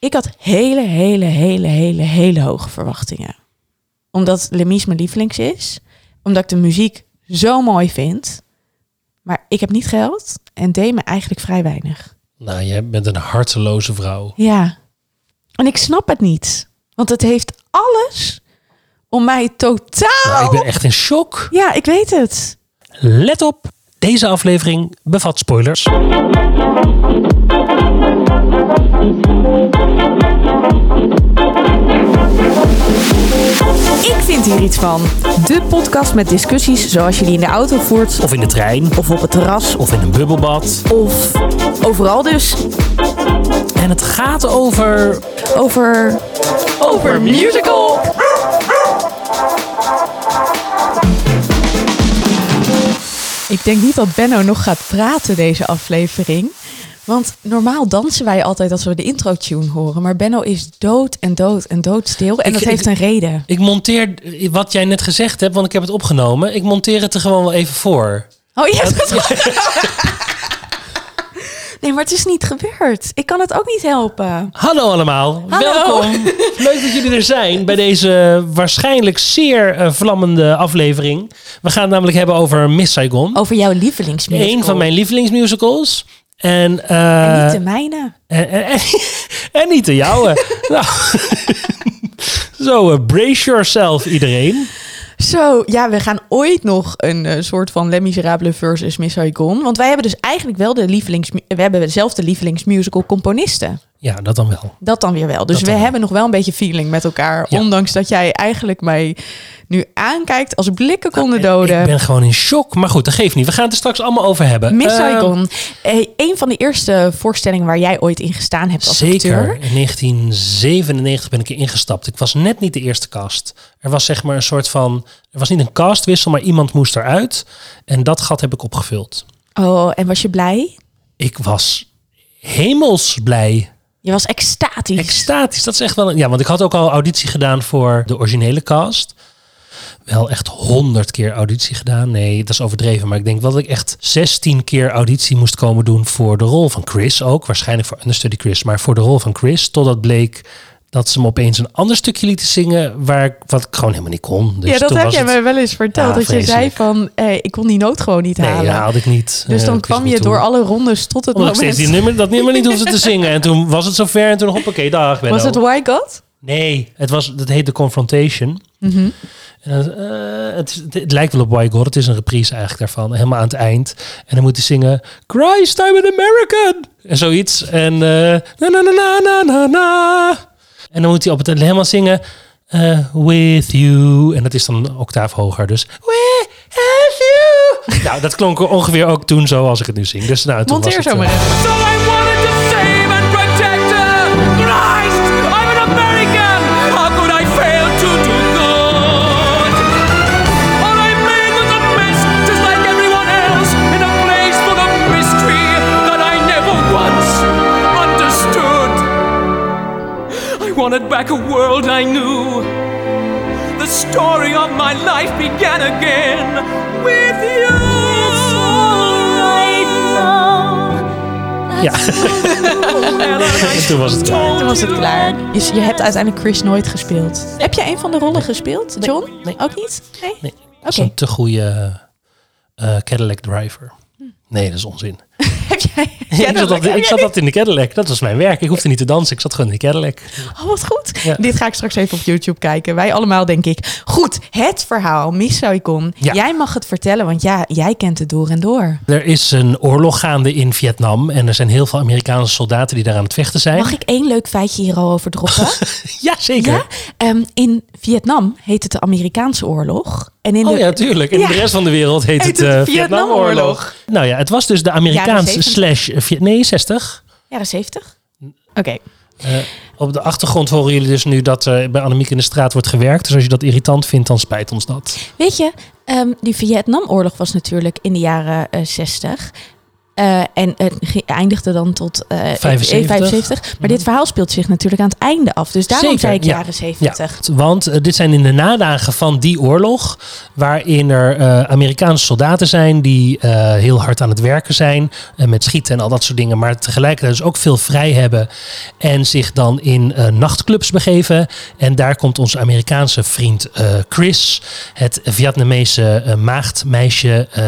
Ik had hele, hele, hele, hele, hele hoge verwachtingen. Omdat Lemies mijn lievelings is. Omdat ik de muziek zo mooi vind. Maar ik heb niet geld en deed me eigenlijk vrij weinig. Nou, jij bent een harteloze vrouw. Ja. En ik snap het niet. Want het heeft alles om mij totaal... Nou, ik ben echt in shock. Ja, ik weet het. Let op, deze aflevering bevat spoilers. Ik vind hier iets van. De podcast met discussies zoals je die in de auto voert. Of in de trein, Of op het terras. of in een bubbelbad. Of overal dus. En het gaat over... Over... Over musical. Ik denk niet dat Benno nog gaat praten deze aflevering. Want normaal dansen wij altijd als we de intro-tune horen. Maar Benno is dood en dood en doodstil. En Ik- dat ik- heeft een reden. Ik monteer wat jij net gezegd hebt, want ik heb het opgenomen. Ik monteer het er gewoon wel even voor. Oh, je hebt het Nee, maar het is niet gebeurd. Ik kan het ook niet helpen. Hallo allemaal, Hallo. welkom. Leuk dat jullie er zijn bij deze waarschijnlijk zeer eh, vlammende aflevering. We gaan het namelijk hebben over Miss Saigon. Over jouw lievelingsmusical. Een van mijn lievelingsmusicals. En, En eh, niet de mijne. en, en, en- en niet de jouwe. nou, zo, eh, brace yourself iedereen. Zo, ja, we gaan ooit nog een eh, soort van Les Miserables versus Miss Saigon. Want wij hebben dus eigenlijk wel de lievelings... We hebben dezelfde lievelingsmusical componisten. Ja, dat dan wel. Dat dan weer wel. Dus Dat we wel. hebben nog wel een beetje feeling met elkaar. Ja. Ondanks dat jij eigenlijk mij nu aankijkt als blikken konden Nou, Ik doden. ben gewoon in shock. Maar goed, dat geeft niet. We gaan het er straks allemaal over hebben. Miss Eh, Saigon. Eh, een van de eerste voorstellingen waar jij ooit in gestaan hebt als Zeker. acteur. In 1997 ben ik er ingestapt. Ik was net niet de eerste cast. Er was zeg maar een soort van... Er was niet een castwissel, maar iemand moest eruit. En dat gat heb ik opgevuld. Oh, en was je blij? Ik was hemelsblij. Je was extatisch. Extatisch. Dat is echt wel... Ja, want ik had ook al auditie gedaan voor de originele cast. Wel echt honderd keer auditie gedaan. Nee, dat is overdreven. Maar ik denk wel dat ik echt 16 keer auditie moest komen doen voor de rol van Chris ook. Waarschijnlijk voor Understudy Chris. Maar voor de rol van Chris. Totdat bleek dat ze me opeens een ander stukje lieten zingen. Waar ik, wat ik gewoon helemaal niet kon. Dus ja, dat heb jij me wel eens verteld. Ja, dat je zei van, eh, ik kon die noot gewoon niet Nee, halen. ja, had ik niet. dus Eh, dan ik kwam je door alle rondes tot het Omdat ik moment. steeds die nummer, dat nummer niet hoefde te zingen. En toen was het zover en toen hoppakee, dag Benno. Was het Why God? Nee, het, was, het heet The Confrontation. Mhm. Het, eh, het, het, lijkt wel op Why God. Het is een reprise eigenlijk daarvan. Helemaal aan het eind. En dan moet hij zingen... Christ, I'm an American! En zoiets. En... na na na na na na. En dan moet hij op het helemaal zingen... eh, with you. En dat is dan een octaaf hoger. Dus... We have you. nou, dat klonk ongeveer ook toen zo als ik het nu zing. Dus nou, toen Monteer was het, zo maar wanted back a world I knew. The story of my life began again with you. Ja. En toen was het klaar. Toen was het klaar. Je, je hebt uiteindelijk Chris nooit gespeeld. Heb jij een van de rollen gespeeld, John? nee. Ook niet? Nee? Nee, dat is een te goede eh, Cadillac driver. Nee, dat is onzin. Heb jij... ik zat, dat, ik zat dat in de Cadillac. Dat was mijn werk. Ik hoefde niet te dansen. Ik zat gewoon in de Cadillac. Oh, wat goed. Ja. Dit ga ik straks even op YouTube kijken. Wij allemaal, denk ik. Goed, het verhaal, Miss Saigon. Ja. Jij mag het vertellen, want ja, jij kent het door en door. Er is een oorlog gaande in Vietnam. En er zijn heel veel Amerikaanse soldaten die daar aan het vechten zijn. Mag ik één leuk feitje hier al over droppen? Ja, zeker. ja? Ehm, in Vietnam heet het de Amerikaanse oorlog. En in Oh de... ja, tuurlijk. In Ja. de rest van de wereld heet, Heet het, de Vietnamoorlog. Vietnamoorlog. Nou ja, het was dus de Amerikaanse slash... Nee, 60. Jaren 70? Oké. Eh, op de achtergrond horen jullie dus nu dat eh, bij Annemiek in de straat wordt gewerkt. Dus als je dat irritant vindt, dan spijt ons dat. Weet je, ehm, die Vietnamoorlog was natuurlijk in de jaren eh 60. Eh, en het eindigde dan tot eh, 75. 75. Maar dit verhaal speelt zich natuurlijk aan het einde af. Dus daarom Zeker, zei ik ja. jaren 70. Ja, want eh, dit zijn in de nadagen van die oorlog, waarin er eh, Amerikaanse soldaten zijn die eh, heel hard aan het werken zijn, eh, met schieten en al dat soort dingen, maar tegelijkertijd dus ook veel vrij hebben en zich dan in eh, nachtclubs begeven. En daar komt onze Amerikaanse vriend eh, Chris, het Vietnamese eh, maagdmeisje eh,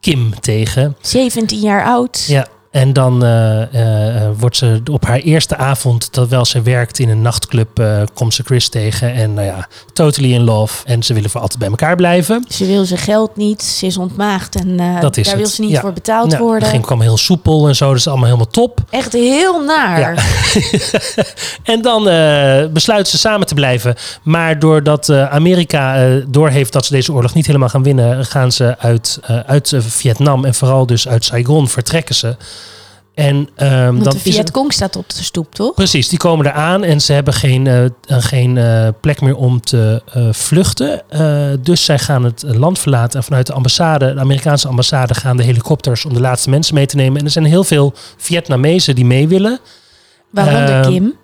Kim tegen. 17 jaar oud. Ja. En dan eh, eh, eh, wordt ze op haar eerste avond, terwijl ze werkt in een nachtclub, komt ze Chris tegen. En nou ja, totally in love. En ze willen voor altijd bij elkaar blijven. Ze wil zijn geld niet. Ze is ontmaagd. En daar het. wil ze niet Ja. voor betaald Nou, worden. Het ging kwam heel soepel en zo, dus allemaal helemaal top. Echt heel naar. Ja. En dan eh besluiten ze samen te blijven. Maar doordat Amerika eh, doorheeft dat ze deze oorlog niet helemaal gaan winnen, gaan ze uit, uit Vietnam en vooral dus uit Saigon vertrekken ze. En Want dan de het- Vietcong staat op de stoep, toch? Precies, die komen eraan en ze hebben geen, eh, geen eh, plek meer om te eh, vluchten. Dus zij gaan het land verlaten en vanuit de ambassade, de Amerikaanse ambassade, gaan de helikopters om de laatste mensen mee te nemen. En er zijn heel veel Vietnamezen die mee willen. Waaronder Ehm, Kim.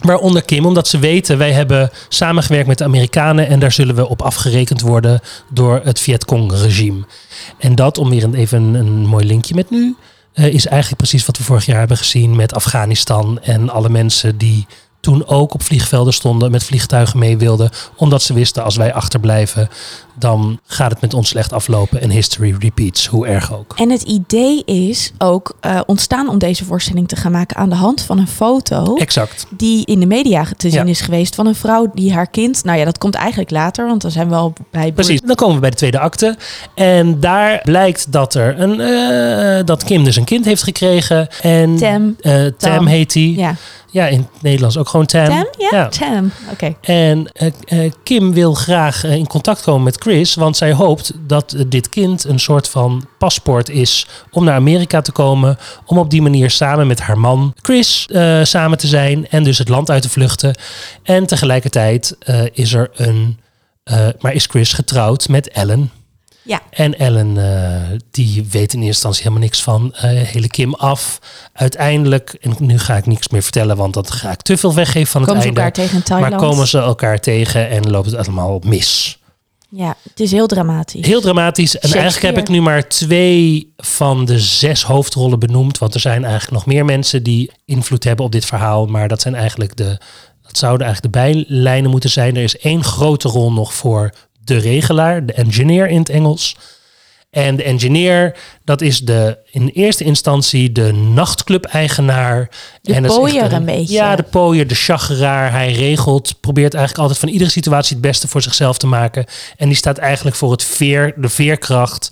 Waaronder Kim, omdat ze weten, wij hebben samengewerkt met de Amerikanen en daar zullen we op afgerekend worden door het Vietcong-regime. En dat, om weer een, even een, een mooi linkje met nu, eh, is eigenlijk precies wat we vorig jaar hebben gezien met Afghanistan en alle mensen die toen ook op vliegvelden stonden, met vliegtuigen mee wilden, omdat ze wisten als wij achterblijven, dan gaat het met ons slecht aflopen en history repeats, hoe erg ook. En het idee is ook eh, ontstaan om deze voorstelling te gaan maken aan de hand van een foto Exact. die in de media te zien Ja. is geweest van een vrouw die haar kind, nou ja, dat komt eigenlijk later, want dan zijn we al bij Precies, dan komen we bij de tweede acte. En daar blijkt dat, er een, eh, dat Kim dus een kind heeft gekregen. En, Tam. eh, Tam Tam. heet hij. Ja. Ja. in het Nederlands ook gewoon Tam. Tam? Ja, Ja. Tam. Oké. En Kim wil graag in contact komen met Chris, want zij hoopt dat dit kind een soort van paspoort is om naar Amerika te komen, om op die manier samen met haar man Chris eh, samen te zijn en dus het land uit te vluchten. En tegelijkertijd eh, is er een, eh, maar is Chris getrouwd met Ellen. Ja. En Ellen, die weet in eerste instantie helemaal niks van eh, hele Kim af. Uiteindelijk, en nu ga ik niks meer vertellen, want dat ga ik te veel weggeven van Komen het ze einde. elkaar tegen in Thailand? Maar komen ze elkaar tegen en loopt het allemaal mis. Ja, het is heel dramatisch. Heel dramatisch. En eigenlijk heb ik nu maar twee van de zes hoofdrollen benoemd. Want er zijn eigenlijk nog meer mensen die invloed hebben op dit verhaal. Maar dat zijn eigenlijk de. Dat zouden eigenlijk de bijlijnen moeten zijn. Er is één grote rol nog voor de regelaar, de engineer in het Engels. En de engineer, dat is de, in eerste instantie de nachtclub-eigenaar. De en pooier een beetje. Ja, de pooier, de chageraar. Hij regelt, probeert eigenlijk altijd van iedere situatie het beste voor zichzelf te maken. En die staat eigenlijk voor het veer, de veerkracht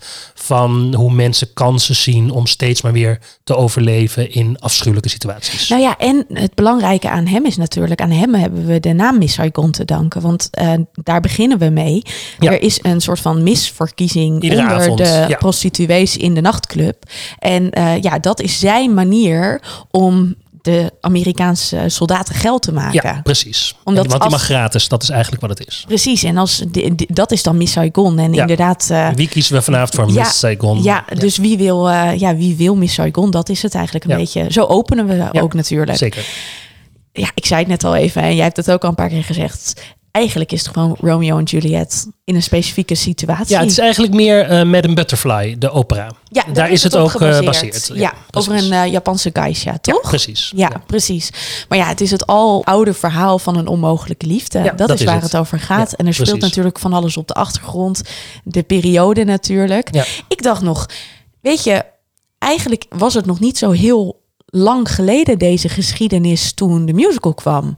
van hoe mensen kansen zien om steeds maar weer te overleven in afschuwelijke situaties. Nou ja, en het belangrijke aan hem is natuurlijk, aan hem hebben we de naam Miss Saigon te danken. Want eh, daar beginnen we mee. Ja. Er is een soort van misverkiezing Iedere onder avond, de ja. prostituees in de nachtclub. En eh, ja, dat is zijn manier om de Amerikaanse soldaten geld te maken. ja, precies. Omdat Want die als- mag gratis, dat is eigenlijk wat het is. Precies, en als dat is dan Miss Saigon. En Ja. inderdaad, eh, Wie kiezen we vanavond voor ja, Miss Saigon? ja, dus wie wil, eh, ja, wie wil Miss Saigon? Dat is het eigenlijk een beetje. Zo openen we ook natuurlijk. Zeker. ja, ik zei het net al even en jij hebt het ook al een paar keer gezegd. Eigenlijk is het gewoon Romeo en Juliet in een specifieke situatie. Ja, het is eigenlijk meer eh Madame Butterfly, de opera. Ja, daar is het ook, eh, gebaseerd. gebaseerd. Ja, Ja, over een eh, Japanse geisha, Ja, toch? precies. Ja, precies. Maar ja, het is het al oude verhaal van een onmogelijke liefde. Ja, dat, dat is waar het. het, over gaat. Ja, en er speelt natuurlijk van alles op de achtergrond. De periode natuurlijk. Ja. Ik dacht nog, weet je, eigenlijk was het nog niet zo heel lang geleden deze geschiedenis toen de musical kwam.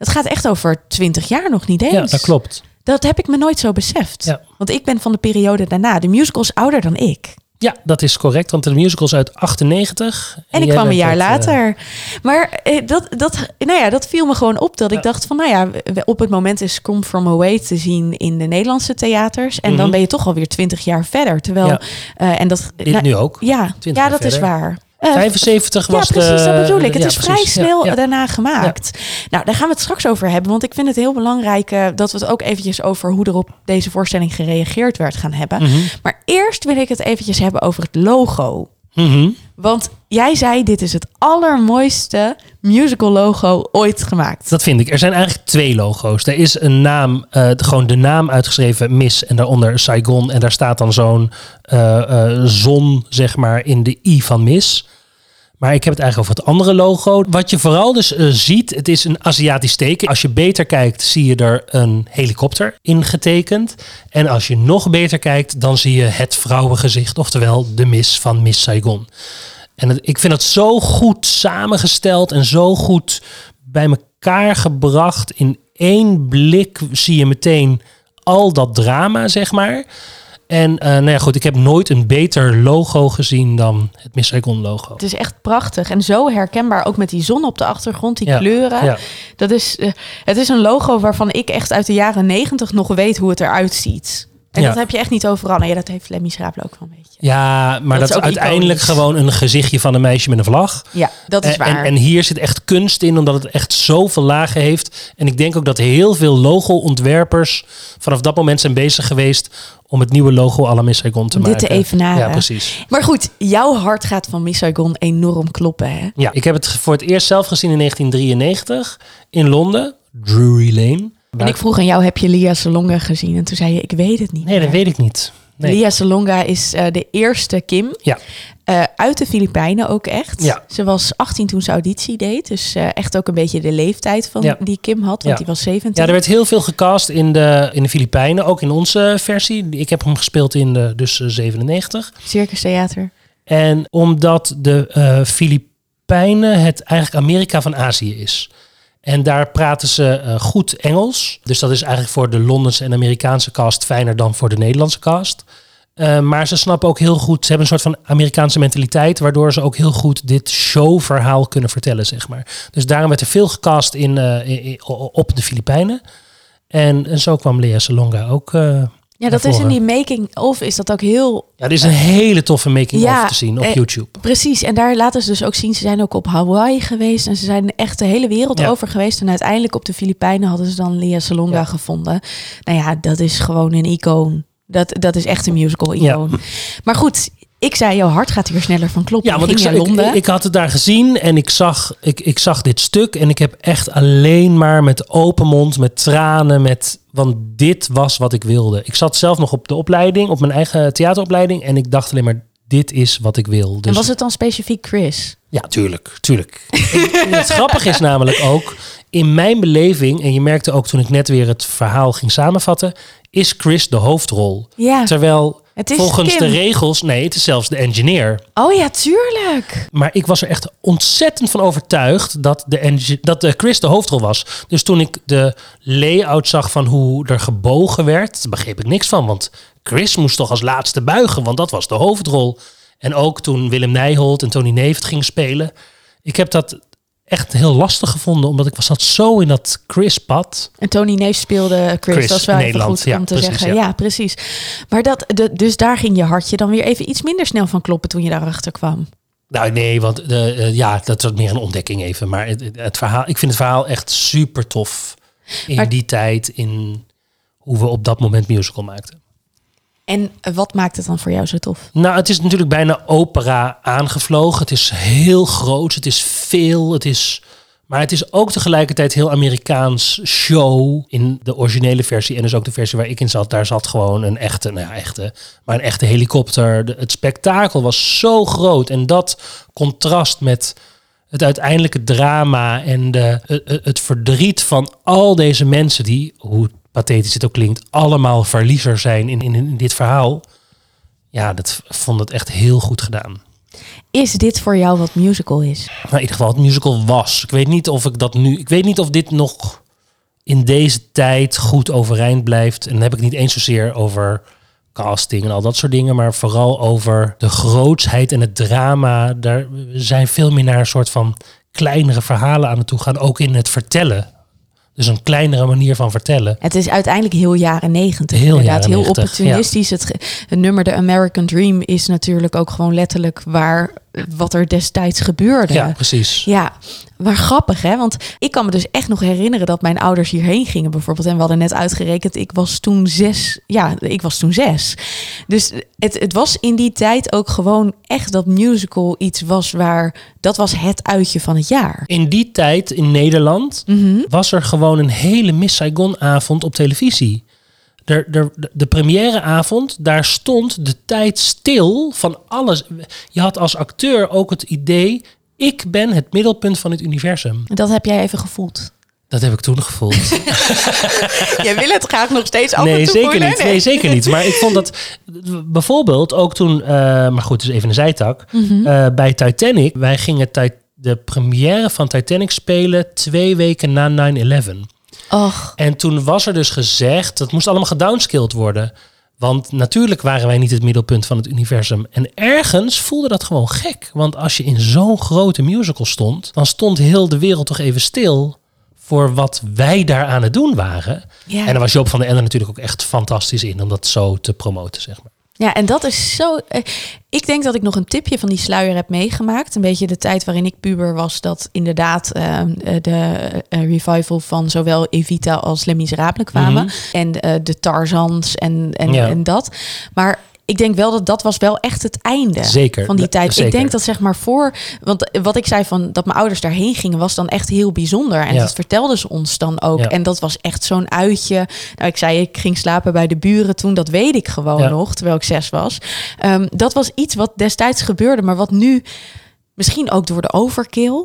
Het gaat echt over twintig jaar nog niet eens. Ja, dat klopt. Dat heb ik me nooit zo beseft. Ja. Want ik ben van de periode daarna. De musical is ouder dan ik. Ja, dat is correct, want de musical is uit 98. En ik jij kwam een jaar eh, later. Maar eh, dat, dat, nou ja, dat viel me gewoon op. Dat ik dacht van, nou ja, op het moment is Come From Away te zien in de Nederlandse theaters. En dan Mhm. ben je toch alweer twintig jaar verder. Terwijl, Ja. eh, en dat... dit nou, nu ook. Ja, 20 ja dat is waar. Eh, 75 ja, was de... precies, dat bedoel ik. Het ja, is vrij precies. Ja, snel ja. daarna gemaakt. Nou, daar gaan we het straks over hebben. Want ik vind het heel belangrijk eh, dat we het ook eventjes over hoe er op deze voorstelling gereageerd werd gaan hebben. Mhm. Maar eerst wil ik het eventjes hebben over het logo Mhm. Want jij zei, dit is het allermooiste musical logo ooit gemaakt. Dat vind ik. Er zijn eigenlijk twee logo's. Er is een naam, eh, gewoon de naam uitgeschreven, Miss, en daaronder Saigon. En daar staat dan zo'n eh, eh, zon, zeg maar, in de I van Miss. Maar ik heb het eigenlijk over het andere logo. Wat je vooral dus eh, ziet, het is een Aziatisch teken. Als je beter kijkt, zie je er een helikopter in getekend. En als je nog beter kijkt, dan zie je het vrouwengezicht, oftewel de Miss van Miss Saigon. En ik vind het zo goed samengesteld en zo goed bij elkaar gebracht. In één blik zie je meteen al dat drama, zeg maar. En eh, nou ja, goed, ik heb nooit een beter logo gezien dan het Miss Saigon logo. Het is echt prachtig en zo herkenbaar, ook met die zon op de achtergrond, die Ja, kleuren. ja. Dat is, eh, het is een logo waarvan ik echt uit de jaren negentig nog weet hoe het eruit ziet. En Ja. dat heb je echt niet overal. Nee, dat heeft Lemmy Schraapel ook wel een beetje. Ja, maar Dat dat, is uiteindelijk iconisch. gewoon een gezichtje van een meisje met een vlag. Ja, dat is En- waar. En, en hier zit echt kunst in, omdat het echt zoveel lagen heeft. En ik denk ook dat heel veel logo-ontwerpers vanaf dat moment zijn bezig geweest om het nieuwe logo à la Miss Saigon te Om dit maken. te evenaren. Ja, precies. Maar goed, jouw hart gaat van Miss Saigon enorm kloppen, hè? Ja, ik heb het voor het eerst zelf gezien in 1993 in Londen, Drury Lane. En ik vroeg aan jou, heb je Lia Salonga gezien? En toen zei je, ik weet het niet Nee, dat weet ik niet. Nee. Lia Salonga is eh, de eerste Kim. Ja. Eh, uit de Filipijnen ook echt. Ja. Ze was 18 toen ze auditie deed. Dus eh, echt ook een beetje de leeftijd van Ja. die Kim had. Want Ja. die was 17. Ja, er werd heel veel gecast in de, in de Filipijnen, ook in onze versie. Ik heb hem gespeeld in de, dus eh, 97. Circus Theater. En omdat de Filipijnen het eigenlijk Amerika van Azië is. En daar praten ze eh, goed Engels. Dus dat is eigenlijk voor de Londense en Amerikaanse cast fijner dan voor de Nederlandse cast. Eh, maar ze snappen ook heel goed, ze hebben een soort van Amerikaanse mentaliteit, waardoor ze ook heel goed dit showverhaal kunnen vertellen, zeg maar. Dus daarom werd er veel gecast in, eh, op de Filipijnen. En, en zo kwam Lea Salonga ook. Ja, dat is in die making-of is dat ook heel... Ja, er is een hele toffe making-of Ja, te zien op eh, YouTube. Precies, en daar laten ze dus ook zien. Ze zijn ook op Hawaii geweest en ze zijn echt de hele wereld Ja. over geweest. En uiteindelijk op de Filipijnen hadden ze dan Lia Salonga Ja. gevonden. Nou ja, dat is gewoon een icoon. Dat, dat is echt een musical icoon. Maar goed, ik zei, jouw hart gaat hier sneller van kloppen. Ja, want ik, ik, Londen. ik had het daar gezien en ik zag, ik, ik zag dit stuk en ik heb echt alleen maar met open mond, met tranen, met, want dit was wat ik wilde. Ik zat zelf nog op de opleiding, op mijn eigen theateropleiding en ik dacht alleen maar, dit is wat ik wil. Dus, en was het dan specifiek Chris? Ja, tuurlijk, tuurlijk. En het grappige is namelijk ook, in mijn beleving, en je merkte ook toen ik net weer het verhaal ging samenvatten, is Chris de hoofdrol. Ja. Terwijl Het is volgens Kim. de regels, nee, het is zelfs de engineer. Oh ja, tuurlijk. Maar ik was er echt ontzettend van overtuigd dat, de dat de Chris de hoofdrol was. Dus toen ik de layout zag van hoe er gebogen werd, begreep ik niks van. Want Chris moest toch als laatste buigen, want dat was de hoofdrol. En ook toen Willem Nijholt en Tony Neef het gingen spelen. Ik heb dat echt heel lastig gevonden, omdat ik was zat zo in dat Chris-pad. En Tony Neef speelde Chris. Chris, dat is wel Nederland. goed Ja, om te precies, zeggen. Ja. ja. precies. Maar dat, de, dus daar ging je hartje dan weer even iets minder snel van kloppen toen je daarachter kwam. Nou nee, want de, eh, ja, dat was meer een ontdekking even. Maar het, het- het verhaal, ik vind het verhaal echt super tof. In Maar- die tijd, in hoe we op dat moment musical maakten. En wat maakt het dan voor jou zo tof? Nou, het is natuurlijk bijna opera aangevlogen. Het is heel groot, het is veel, het is... Maar het is ook tegelijkertijd heel Amerikaans show in de originele versie. En dus ook de versie waar ik in zat. Daar zat gewoon een echte, nou ja, echte, maar een echte helikopter. Het spektakel was zo groot. En dat contrast met het uiteindelijke drama en de, het, het verdriet van al deze mensen die, hoe pathetisch het ook klinkt, allemaal verliezers zijn in, in, in dit verhaal. Ja, dat vond het echt heel goed gedaan. Is dit voor jou wat musical is? Maar in ieder geval, het musical was. Ik weet niet of ik dat nu. Ik weet niet of dit nog in deze tijd goed overeind blijft. En dan heb ik niet eens zozeer over casting en al dat soort dingen, maar vooral over de grootsheid en het drama. Daar zijn veel meer naar een soort van kleinere verhalen aan het toe gaan, ook in het vertellen. Dus een kleinere manier van vertellen. Het is uiteindelijk heel jaren negentig. Heel inderdaad. jaren heel 90, opportunistisch. Het, nummer The American Dream is natuurlijk ook gewoon letterlijk waar wat er destijds gebeurde. Ja, precies. Ja, maar grappig hè, want ik kan me dus echt nog herinneren dat mijn ouders hierheen gingen bijvoorbeeld. En we hadden net uitgerekend, ik was toen zes. Ja, ik was toen zes. Dus het, het was in die tijd ook gewoon echt dat musical iets was waar, dat was het uitje van het jaar. In die tijd in Nederland Mhm. was er gewoon een hele Miss Saigon avond op televisie. De, de, de premièreavond, daar stond de tijd stil van alles. Je had als acteur ook het idee, ik ben het middelpunt van het universum. Dat heb jij even gevoeld. Dat heb ik toen gevoeld. Jij wil het graag nog steeds af nee, en toe zeker voelen? niet. Nee, zeker niet. Maar ik vond dat bijvoorbeeld ook toen, eh, maar goed, dus even een zijtak. Mhm. eh, bij Titanic, wij gingen de première van Titanic spelen twee weken na 9-11. Och, En toen was er dus gezegd, dat moest allemaal gedownscaled worden. Want natuurlijk waren wij niet het middelpunt van het universum. En ergens voelde dat gewoon gek. Want als je in zo'n grote musical stond, dan stond heel de wereld toch even stil voor wat wij daar aan het doen waren. ja. En daar was Joop van der Ende natuurlijk ook echt fantastisch in om dat zo te promoten, zeg maar. Ja, en dat is zo. Ik denk dat ik nog een tipje van die sluier heb meegemaakt. Een beetje de tijd waarin ik puber was. Dat inderdaad eh, eh, de eh, revival van zowel Evita als Les Miserables kwamen. En eh, de Tarzans en, en, Mhm. Ja. en dat. Maar ik denk wel dat dat was wel echt het einde Zeker, van die tijd. zeker. Ik denk dat zeg maar voor... Want wat ik zei van dat mijn ouders daarheen gingen... was dan echt heel bijzonder. En Ja. dat vertelden ze ons dan ook. Ja. En dat was echt zo'n uitje. Nou, ik zei, ik ging slapen bij de buren toen. Dat weet ik gewoon Ja. nog, terwijl ik zes was. Ehm, dat was iets wat destijds gebeurde, maar wat nu misschien ook door de overkill,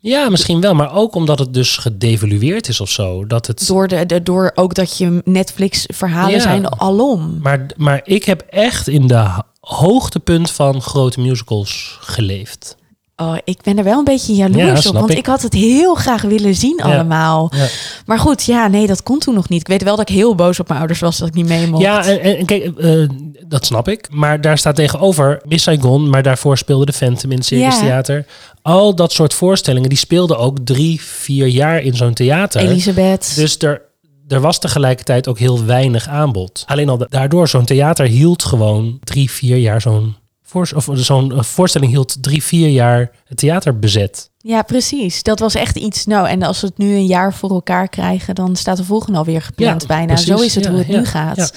Ja, misschien wel, maar ook omdat het dus gedevalueerd is of zo. Dat het, door, de, de, door ook dat je Netflix-verhalen Ja. zijn alom. maar, maar ik heb echt in de hoogtepunt van grote musicals geleefd. Oh, ik ben er wel een beetje Ja, jaloers op, want ik. ik. had het heel graag willen zien allemaal. Ja. Maar goed, ja, nee, dat kon toen nog niet. Ik weet wel dat ik heel boos op mijn ouders was dat ik niet mee mocht. Ja, en, en kijk, eh, dat snap ik. Maar daar staat tegenover Miss Saigon, maar daarvoor speelde de Phantom in het Circus. Theater. Al dat soort voorstellingen, die speelden ook drie, vier jaar in zo'n theater. Elisabeth. Dus er, er was tegelijkertijd ook heel weinig aanbod. Alleen al da- daardoor, zo'n theater hield gewoon drie, vier jaar zo'n... Voor, of zo'n eh, voorstelling hield drie, vier jaar het theater bezet. Ja, precies. Dat was echt iets. Nou, en als we het nu een jaar voor elkaar krijgen, dan staat de volgende alweer gepland Ja, bijna. precies. Zo is het Ja, hoe het ja, nu gaat. ja.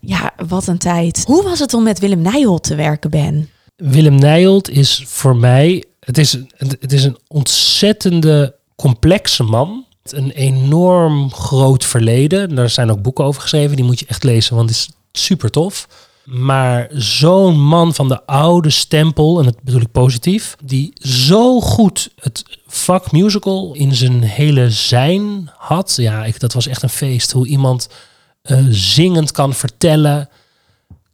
Ja. wat een tijd. Hoe was het om met Willem Nijholt te werken, Ben? Willem Nijholt is voor mij... Het is, het is een ontzettende complexe man. Een enorm groot verleden. Daar zijn ook boeken over geschreven. Die moet je echt lezen, want het is super tof. Maar zo'n man van de oude stempel, en dat bedoel ik positief, die zo goed het vak musical in zijn hele zijn had. Ja, ik, dat was echt een feest. Hoe iemand eh, zingend kan vertellen,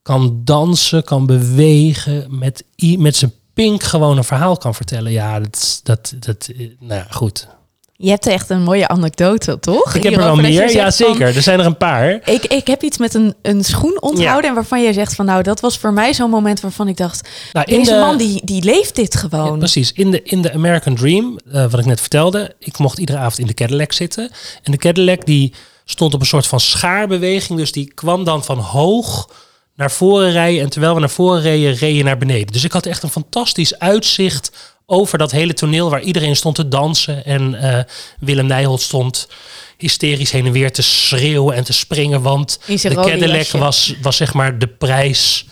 kan dansen, kan bewegen, met, met zijn pink gewoon een verhaal kan vertellen. Ja, dat, dat, dat eh, nou ja, goed. Je hebt echt een mooie anekdote, toch? Ik heb er Hierover je meer, ja van, zeker. Er zijn er een paar. Ik, ik heb iets met een, een schoen onthouden en waarvan jij zegt van nou, dat was voor mij zo'n moment waarvan ik dacht, Nou, deze de- man die, die leeft dit Ja, gewoon. precies. In de, in de American Dream, eh, wat ik net vertelde, ik mocht iedere avond in de Cadillac zitten. En de Cadillac die stond op een soort van schaarbeweging. Dus die kwam dan van hoog naar voren rijden. En terwijl we naar voren reden, reed je naar beneden. Dus ik had echt een fantastisch uitzicht over dat hele toneel waar iedereen stond te dansen. En eh, Willem Nijholt stond hysterisch heen en weer te schreeuwen en te springen. Want de Cadillac jasje. was, was zeg maar de prijs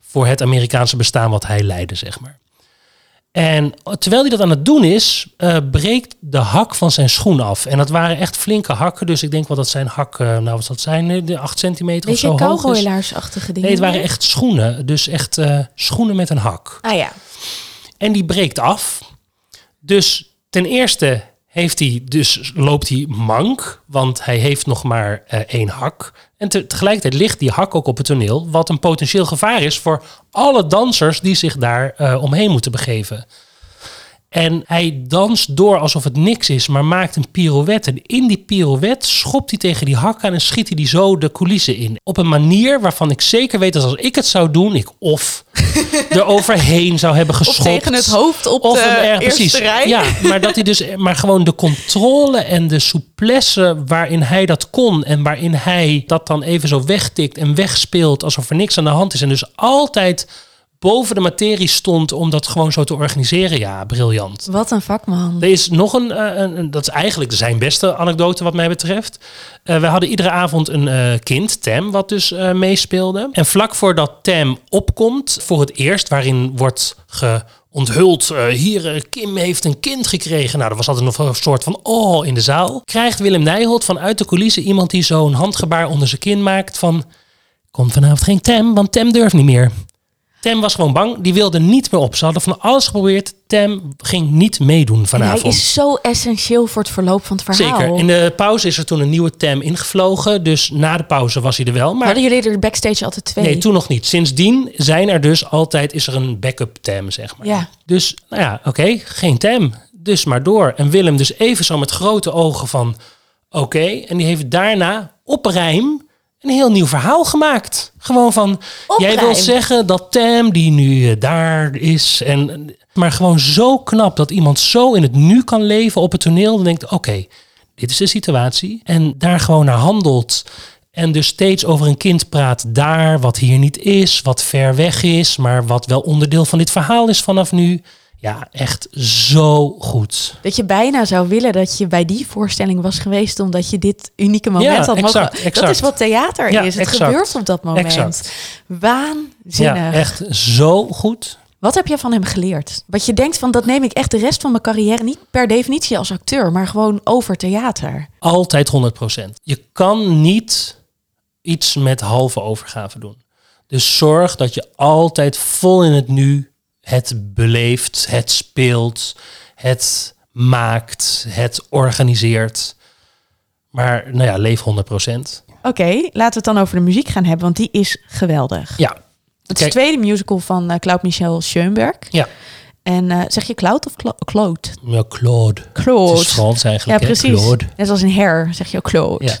voor het Amerikaanse bestaan wat hij leidde, zeg maar. En terwijl hij dat aan het doen is, eh, breekt de hak van zijn schoen af. En dat waren echt flinke hakken. Dus ik denk wel dat zijn hak, eh, nou wat dat zijn, de 8 centimeter of zo hoog is. dingen. Nee, het waren echt schoenen. Dus echt schoenen met een hak. Ah ja. En die breekt af. Dus ten eerste heeft hij, dus loopt hij mank, want hij heeft nog maar eh, één hak. En te- tegelijkertijd ligt die hak ook op het toneel, wat een potentieel gevaar is voor alle dansers die zich daar eh, omheen moeten begeven. En hij danst door alsof het niks is, maar maakt een pirouette. En in die pirouette schopt hij tegen die hak aan en schiet hij die zo de coulissen in. Op een manier waarvan ik zeker weet dat als ik het zou doen, ik of er overheen zou hebben Of geschopt. tegen het hoofd op Of de hem eerste precies. rij. Ja, maar dat hij dus, maar gewoon de controle en de souplesse waarin hij dat kon en waarin hij dat dan even zo wegtikt en wegspeelt alsof er niks aan de hand is en dus altijd boven de materie stond om dat gewoon zo te organiseren. Ja, briljant. Wat een vakman. Er is nog een, eh, een, dat is eigenlijk zijn beste anekdote wat mij betreft. Eh, we hadden iedere avond een eh, kind, Tam, wat dus meespeelde. En vlak voordat Tam opkomt voor het eerst, waarin wordt geonthuld, hier, Kim heeft een kind gekregen. Nou, er was altijd nog een soort van oh in de zaal. Krijgt Willem Nijholt vanuit de coulissen iemand die zo'n handgebaar onder zijn kin maakt van... Komt vanavond geen Tam, want Tam durft niet meer. Tam was gewoon bang, die wilde niet meer op. Ze hadden van alles geprobeerd. Tam ging niet meedoen En hij vanavond. is zo essentieel voor het verloop van het verhaal. Zeker. In de pauze is er toen een nieuwe Tam ingevlogen. Dus na de pauze was hij er wel. Maar Hadden jullie er backstage altijd twee? nee, toen nog niet. Sindsdien zijn er dus altijd is er een backup Tam, zeg maar. Ja. Dus, nou ja, oké, geen Tam. Dus maar door. En Willem dus even zo met grote ogen van... Oké. En die heeft daarna op rijm een heel nieuw verhaal gemaakt. Gewoon van, jij wil zeggen dat Tam die nu eh, daar is. En, maar gewoon zo knap dat iemand zo in het nu kan leven op het toneel. Dan denkt, oké, dit is de situatie. En daar gewoon naar handelt. En dus steeds over een kind praat daar, wat hier niet is, wat ver weg is, maar wat wel onderdeel van dit verhaal is vanaf nu. Ja, echt zo goed. Dat je bijna zou willen dat je bij die voorstelling was geweest... omdat je dit unieke moment Ja, had mogen... exact, Dat is wat theater Ja, is. Het exact. gebeurt op dat moment. Exact. Waanzinnig. Ja, echt zo goed. Wat heb jij van hem geleerd? Wat je denkt van, dat neem ik echt de rest van mijn carrière... niet per definitie als acteur, maar gewoon over theater. Altijd 100%. Je kan niet iets met halve overgave doen. Dus zorg dat je altijd vol in het nu het beleeft, het speelt, het maakt, het organiseert. Maar nou ja, leef 100%. Oké, laten we het dan over de muziek gaan hebben, want die is geweldig. Ja. Het is de tweede musical van eh, Claude Michel Schoenberg. ja. En eh, zeg je Claude of Cla- Claude? ja, Claude. Claude. Het is Frans Ja, eigenlijk. hè? precies. Claude. Net als een hair zeg je ook Claude. Ja.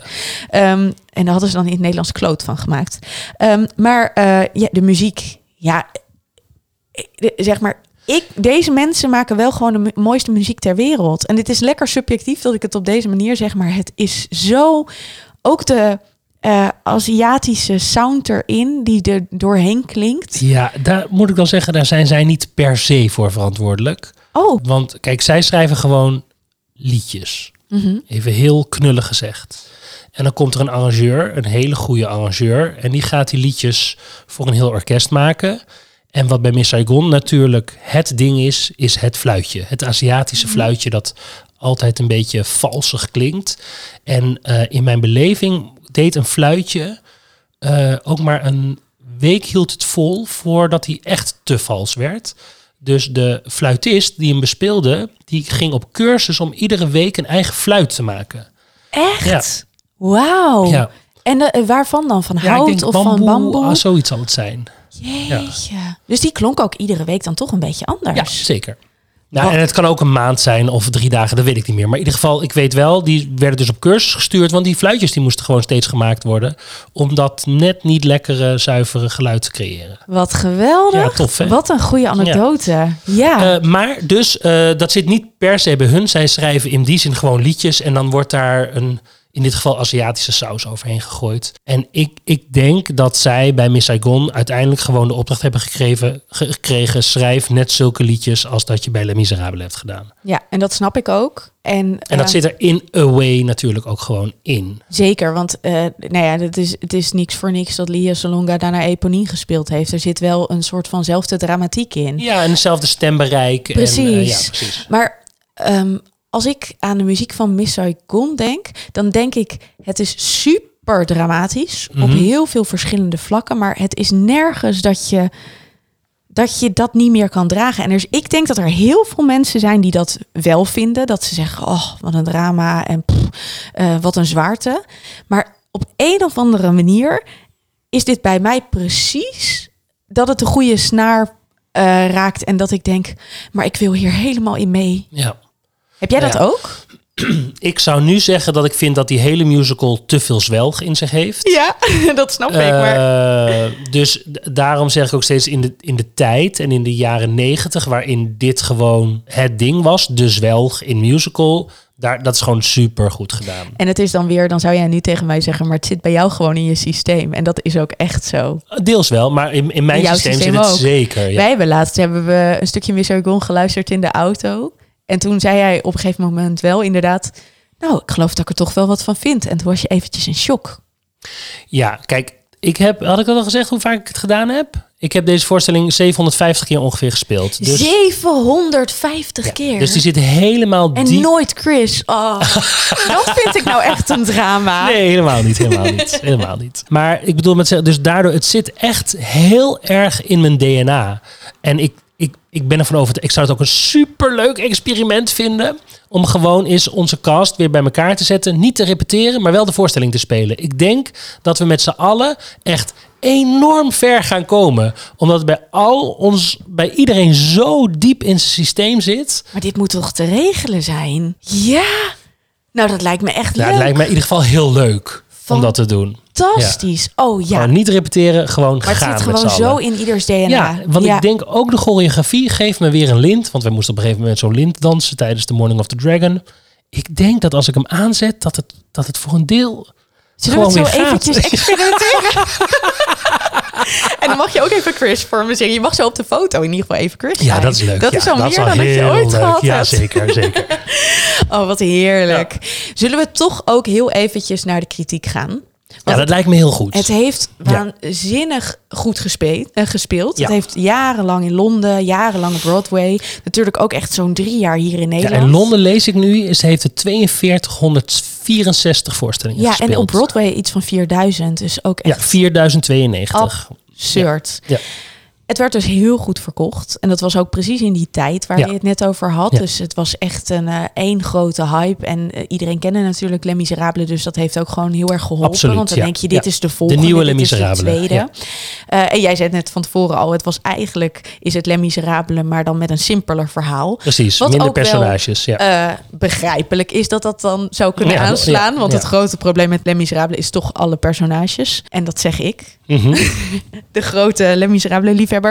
Ehm, en daar hadden ze dan in het Nederlands Claude van gemaakt. Ehm, maar eh, ja, de muziek. Ja, zeg maar... Ik, deze mensen maken wel gewoon de mooiste muziek ter wereld. En dit is lekker subjectief dat ik het op deze manier zeg. Maar het is zo... Ook de eh, Aziatische sound erin die er doorheen klinkt. Ja, daar moet ik dan zeggen, daar zijn zij niet per se voor verantwoordelijk. Oh, Want kijk, zij schrijven gewoon liedjes. mhm. Even heel knullig gezegd. En dan komt er een arrangeur, een hele goede arrangeur. En die gaat die liedjes voor een heel orkest maken. En wat bij Miss Saigon natuurlijk het ding is, is het fluitje. Het Aziatische fluitje dat altijd een beetje valsig klinkt. En eh, in mijn beleving deed een fluitje eh, ook maar een week hield het vol voordat hij echt te vals werd. Dus de fluitist die hem bespeelde, die ging op cursus om iedere week een eigen fluit te maken. echt? Wauw. Ja. En eh, waarvan dan? Van Ja, ik hout denk of van bamboe? ah, zoiets zal het zijn. Jeetje. Dus die klonk ook iedere week dan toch een beetje Ja, anders. zeker. Nou, Wat- en het kan ook een maand zijn of drie dagen, dat weet ik niet meer. Maar in ieder geval, ik weet wel, die werden dus op cursus gestuurd. Want die fluitjes die moesten gewoon steeds gemaakt worden. Om dat net niet lekkere, zuivere geluid te creëren. Wat geweldig. Ja, tof hè? Wat een goede anekdote. Ja. Eh, maar dus, eh, dat zit niet per se bij hun. Zij schrijven in die zin gewoon liedjes. En dan wordt daar een, in dit geval Aziatische saus overheen gegooid. En ik, ik denk dat zij bij Miss Saigon uiteindelijk gewoon de opdracht hebben gekregen, gekregen. Schrijf net zulke liedjes als dat je bij Les Miserables hebt gedaan. ja, en dat snap ik ook. En, En dat eh, zit er in a way natuurlijk ook gewoon in. Zeker, want eh, nou ja, het, is, het is niks voor niks dat Lia Salonga daarna Eponine gespeeld heeft. Er zit wel een soort vanzelfde dramatiek in. Ja, en hetzelfde stembereik. En, Precies. eh, ja, precies. Maar ehm, als ik aan de muziek van Miss Saigon denk, dan denk ik, het is super dramatisch op Mhm. heel veel verschillende vlakken, maar het is nergens dat je dat je dat niet meer kan dragen. En is, ik denk dat er heel veel mensen zijn die dat wel vinden. Dat ze zeggen, oh, wat een drama en pff, eh, wat een zwaarte. Maar op een of andere manier is dit bij mij precies dat het de goede snaar eh, raakt. En dat ik denk, maar ik wil hier helemaal in mee. Ja. Heb jij Nou dat ja. ook? Ik zou nu zeggen dat ik vind dat die hele musical te veel zwelg in zich heeft. Ja, dat snap ik. Maar Eh, dus daarom zeg ik ook steeds in de, in de tijd en in de jaren negentig, waarin dit gewoon het ding was, de zwelg in musical, Daar, dat is gewoon super goed gedaan. En het is dan weer, dan zou jij nu tegen mij zeggen, maar het zit bij jou gewoon in je systeem. En dat is ook echt zo. Deels wel, maar in, in mijn In systeem, systeem zit het ook. zeker. Ja. Wij hebben laatst hebben we een stukje Misargon geluisterd in de auto. En toen zei hij op een gegeven moment wel inderdaad, nou, ik geloof dat ik er toch wel wat van vind. En toen was je eventjes in shock. Ja, kijk, ik heb, had ik al gezegd hoe vaak ik het gedaan heb? Ik heb deze voorstelling 750 keer ongeveer gespeeld. Dus, 750 ja, keer. dus die zit helemaal en diep. nooit Chris. Oh, dat vind ik nou echt een drama. Nee, helemaal niet. Helemaal niet. helemaal niet. Maar ik bedoel met zeggen, dus daardoor, het zit echt heel erg in mijn DNA. En ik, ik, ik ben ervan overtuigd. Ik zou het ook een superleuk experiment vinden. Om gewoon eens onze cast weer bij elkaar te zetten. Niet te repeteren, maar wel de voorstelling te spelen. Ik denk dat we met z'n allen echt enorm ver gaan komen. Omdat het bij al ons, bij iedereen zo diep in zijn systeem zit. Maar dit moet toch te regelen zijn? Ja. Nou, dat lijkt me echt Ja, leuk. het lijkt mij in ieder geval heel leuk om dat te doen. Fantastisch. Oh ja. Gewoon niet repeteren, gewoon maar het zit gewoon zo allen. in ieders DNA. Ja, want ik denk ook de choreografie geeft me weer een lint. Want wij moesten op een gegeven moment zo'n lint dansen tijdens de Morning of the Dragon. Ik denk dat als ik hem aanzet, dat het, dat het voor een deel Zullen we gewoon het zo eventjes experimenteren? en dan mag je ook even Chris voor me zeggen. Je mag zo op de foto in ieder geval even Chris Ja, zijn. dat is leuk. Dat Ja, is al meer dan dat je ooit leuk. gehad Ja, hebt. zeker, zeker. Oh, wat heerlijk. Zullen we toch ook heel eventjes naar de kritiek gaan? Ja, dat lijkt me heel goed. het heeft Ja. waanzinnig goed gespeeld. eh, gespeeld. Ja. Het heeft jarenlang in Londen, jarenlang op Broadway. Natuurlijk ook echt zo'n drie jaar hier in ja, Nederland. in Londen lees ik nu, is, heeft het 4264 voorstellingen Ja, gespeeld. en op Broadway iets van 4000. Dus ook Ja, echt 4092. absurd. Ja. Het werd dus heel goed verkocht. En dat was ook precies in die tijd waar Ja. je het net over had. Ja. Dus het was echt een eh, één grote hype. En eh, iedereen kende natuurlijk Les Miserables. Dus dat heeft ook gewoon heel erg geholpen. Absoluut, want dan ja. denk je, dit is de volgende. nieuwe dit Les de Miserables, tweede. Eh, en jij zei het net van tevoren al. Het was eigenlijk, is het Les Miserables, maar dan met een simpeler verhaal. Precies, Wat minder ook wel, personages. Ja. Eh, begrijpelijk is dat dat dan zou kunnen aanslaan. want het grote probleem met Les Miserables is toch alle personages. En dat zeg ik Mhm. de grote Les Miserables liefhebber.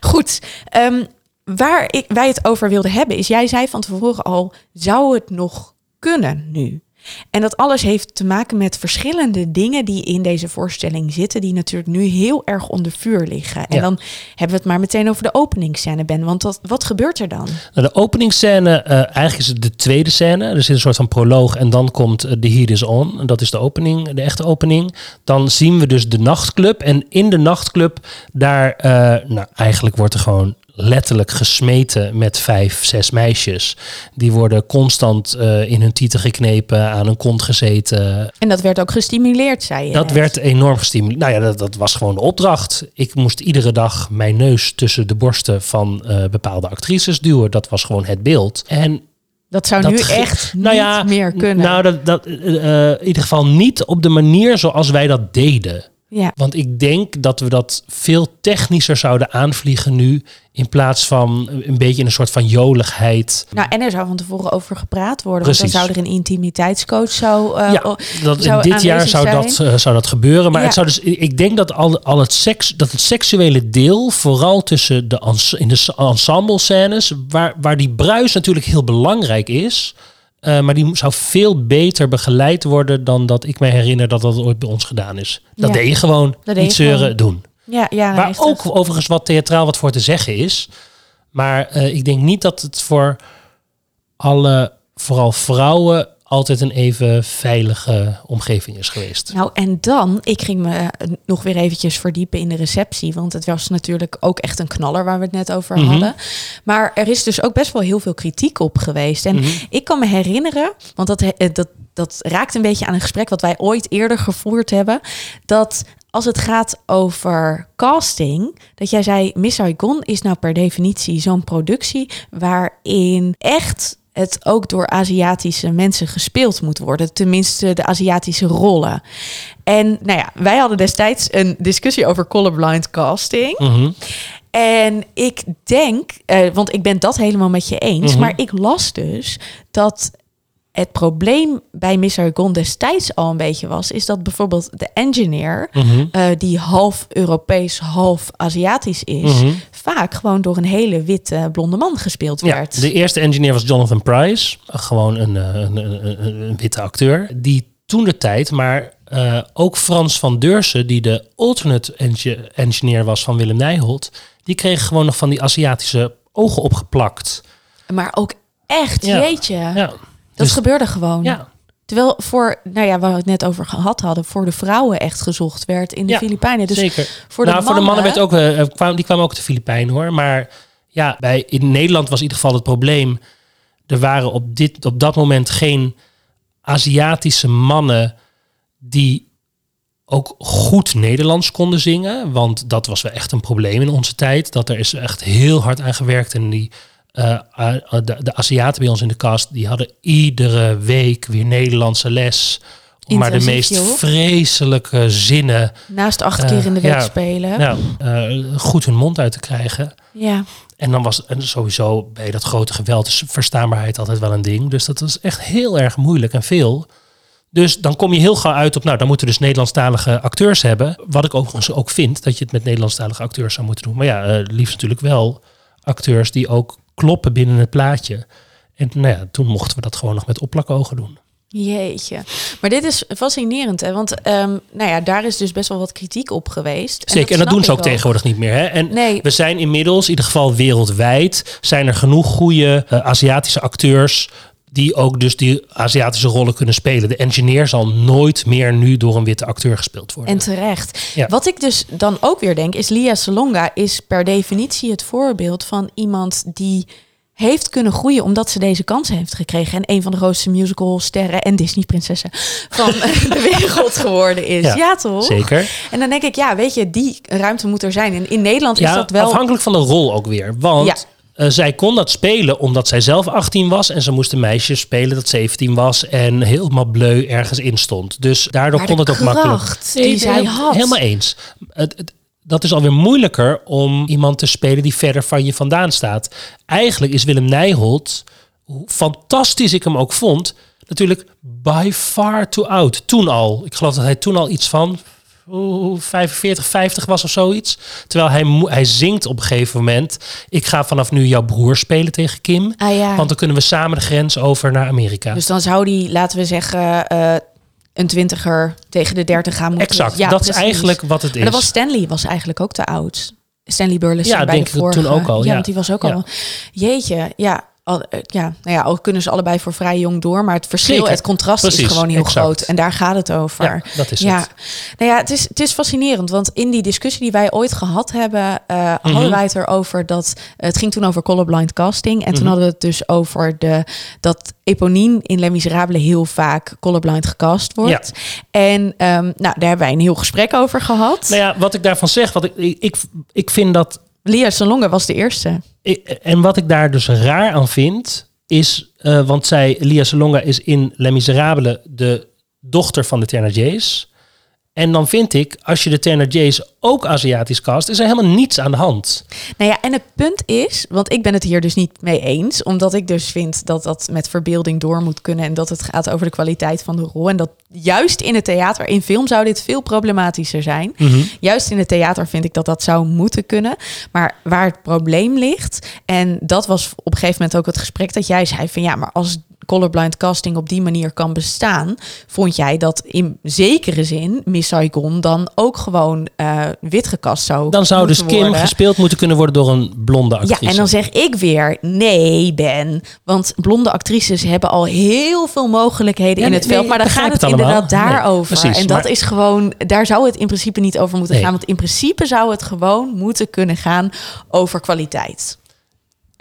Goed, ehm, waar ik, wij het over wilden hebben is, jij zei van tevoren al, zou het nog kunnen nu? En dat alles heeft te maken met verschillende dingen die in deze voorstelling zitten, die natuurlijk nu heel erg onder vuur liggen. En dan hebben we het maar meteen over de openingsscène, Ben. Want wat, wat gebeurt er dan? Nou, de openingsscène, eh, eigenlijk is het de tweede scène. Er zit een soort van proloog en dan komt eh, The Heat is On. Dat is de opening, de echte opening. Dan zien we dus de nachtclub. En in de nachtclub, daar, eh, nou eigenlijk wordt er gewoon letterlijk gesmeten met vijf, zes meisjes. Die worden constant eh, in hun tieten geknepen, aan hun kont gezeten. En dat werd ook gestimuleerd, zei je. Dat net. werd enorm gestimuleerd. Nou ja, dat, dat was gewoon de opdracht. Ik moest iedere dag mijn neus tussen de borsten van eh, bepaalde actrices duwen. Dat was gewoon het beeld. En Dat zou dat nu echt nou niet ja, meer kunnen. Nou, dat, dat, eh, in ieder geval niet op de manier zoals wij dat deden. Ja. Want ik denk dat we dat veel technischer zouden aanvliegen nu. In plaats van een beetje in een soort van joligheid. Nou, en er zou van tevoren over gepraat worden. Want dan zou er een intimiteitscoach zou, eh, ja, dat, zou dit jaar zou zijn. dat, eh, zou dat gebeuren. Maar Ja. het zou dus, ik denk dat, al, al het, seks, dat het seksuele deel, vooral tussen de, in de ensemble scènes, waar, waar die bruis natuurlijk heel belangrijk is. Eh, maar die zou veel beter begeleid worden dan dat ik me herinner dat dat ooit bij ons gedaan is. Dat Ja. deed je gewoon. deed niet zeuren, gewoon. doen. Ja, ja, Waar ook overigens wat theatraal wat voor te zeggen is. Maar eh, ik denk niet dat het voor alle, vooral vrouwen, altijd een even veilige omgeving is geweest. Nou, en dan, ik ging me eh, nog weer eventjes verdiepen in de receptie. Want het was natuurlijk ook echt een knaller waar we het net over Mhm. hadden. Maar er is dus ook best wel heel veel kritiek op geweest. En Mhm. ik kan me herinneren, want dat, eh, dat, dat raakt een beetje aan een gesprek wat wij ooit eerder gevoerd hebben. Dat als het gaat over casting, dat jij zei, Miss Saigon is nou per definitie zo'n productie waarin echt het ook door Aziatische mensen gespeeld moet worden. Tenminste, de Aziatische rollen. En nou ja, wij hadden destijds een discussie over colorblind casting. Mhm. En ik denk, eh, want ik ben dat helemaal met je eens, Mhm. maar ik las dus dat het probleem bij Miss Saigon destijds al een beetje was, is dat bijvoorbeeld de engineer, Mhm. eh, die half Europees, half Aziatisch is, Mhm. vaak gewoon door een hele witte blonde man gespeeld Ja, werd. de eerste engineer was Jonathan Price, gewoon een, eh, een, een, witte acteur, die toen de tijd, maar eh, ook Frans van Deursen, die de alternate engi- engineer was van Willem Nijholt, die kreeg gewoon nog van die Aziatische ogen opgeplakt. Maar ook echt, Ja. jeetje, Ja, dus- gebeurde gewoon. ja, Terwijl voor, nou ja, waar we het net over gehad hadden, voor de vrouwen echt gezocht werd in de Ja, Filipijnen. Dus zeker. voor de nou, voor de mannen mannen- werd ook, eh, kwamen, die kwamen ook uit de Filipijnen hoor. Maar ja, bij, in Nederland was in ieder geval het probleem. Er waren op, dit, op dat moment geen Aziatische mannen die ook goed Nederlands konden zingen. Want dat was wel echt een probleem in onze tijd. Dat er is echt heel hard aan gewerkt. En die, eh, eh, de, de Aziaten bij ons in de kast, die hadden iedere week weer Nederlandse les. Om maar de meest vreselijke zinnen naast acht Eh, keer in de week ja. spelen. nou, eh, goed hun mond uit te krijgen. Ja. En dan was en sowieso bij dat grote geweld is verstaanbaarheid altijd wel een ding. Dus dat was echt heel erg moeilijk en veel. Dus dan kom je heel gauw uit op, nou, dan moeten we dus Nederlandstalige acteurs hebben. Wat ik overigens ook vind, dat je het met Nederlandstalige acteurs zou moeten doen. Maar ja, eh, liefst natuurlijk wel acteurs die ook kloppen binnen het plaatje. En nou ja, toen mochten we dat gewoon nog met opplakogen doen. Jeetje. Maar dit is fascinerend, hè? Want ehm, nou ja, daar is dus best wel wat kritiek op geweest. Zeker, en dat doen ze ook tegenwoordig niet meer. Hè? En Nee. we zijn inmiddels, in ieder geval wereldwijd, zijn er genoeg goede eh, Aziatische acteurs die ook dus die Aziatische rollen kunnen spelen. De engineer zal nooit meer nu door een witte acteur gespeeld worden. En terecht. Ja. Wat ik dus dan ook weer denk, is Lia Salonga is per definitie het voorbeeld van iemand die heeft kunnen groeien omdat ze deze kans heeft gekregen. En een van de grootste musicalsterren en Disney-prinsessen van de wereld geworden is. Ja, Ja, toch? Zeker. En dan denk ik, ja, weet je, die ruimte moet er zijn. En in Nederland is dat wel... afhankelijk van de rol ook weer. Want Eh, zij kon dat spelen omdat zij zelf 18 was. En ze moest een meisje spelen dat 17 was. En helemaal bleu ergens in stond. Dus daardoor Maar kon het ook makkelijk. die zij had. Helemaal eens. Het, het- dat is alweer moeilijker om iemand te spelen die verder van je vandaan staat. Eigenlijk is Willem Nijholt, hoe fantastisch ik hem ook vond, natuurlijk by far too oud. Toen al. Ik geloof dat hij toen al iets van 45, 50 was of zoiets. Terwijl hij, hij zingt op een gegeven moment... ik ga vanaf nu jouw broer spelen tegen Kim. Ah, ja. Want dan kunnen we samen de grens over naar Amerika. Dus dan zou die, laten we zeggen, eh, een twintiger tegen de dertig gaan moeten. exact, Ja, dat is eigenlijk wat het is. Maar dat was Stanley was eigenlijk ook te oud. Stanley Burleson Ja, bij denk de ik vorige. toen ook al, ja. want die was ook Ja. al. Jeetje, ja. Al, eh, ja, nou ja, al kunnen ze allebei voor vrij jong door, maar het verschil, Zeker. het contrast is gewoon heel exact. groot. En daar gaat het over. Ja, dat is ja. het. Nou ja, het is, het is fascinerend, want in die discussie die wij ooit gehad hebben, eh, Mhm. hadden wij het erover dat het ging toen over colorblind casting. En toen Mhm. hadden we het dus over de, dat Eponine in Les Miserables heel vaak colorblind gecast wordt. En ehm, nou, daar hebben wij een heel gesprek over gehad. Nou ja, wat ik daarvan zeg, wat ik, ik, ik vind dat Lia Salonga was de eerste. En wat ik daar dus raar aan vind, is, eh, want zij, Lia Salonga, is in Les Miserables de dochter van de Thénardiers. En dan vind ik, als je de Thénardiers ook Aziatisch cast, is er helemaal niets aan de hand. Nou ja, en het punt is, want ik ben het hier dus niet mee eens, omdat ik dus vind dat dat met verbeelding door moet kunnen en dat het gaat over de kwaliteit van de rol. En dat juist in het theater, in film zou dit veel problematischer zijn. Juist in het theater vind ik dat dat zou moeten kunnen. Maar waar het probleem ligt, en dat was op een gegeven moment ook het gesprek dat jij zei van ja, maar als colorblind casting op die manier kan bestaan, vond jij dat in zekere zin Saigon dan ook gewoon eh wit gekast zou Dan zou dus Kim worden? gespeeld moeten kunnen worden door een blonde actrice. Ja, en dan zeg ik weer nee, Ben. Want blonde actrices hebben al heel veel mogelijkheden Ja, in nee, het veld. nee, maar dan gaat het, allemaal. inderdaad Nee, daarover. precies, en dat maar- is gewoon, daar zou het in principe niet over moeten Nee. gaan. Want in principe zou het gewoon moeten kunnen gaan over kwaliteit.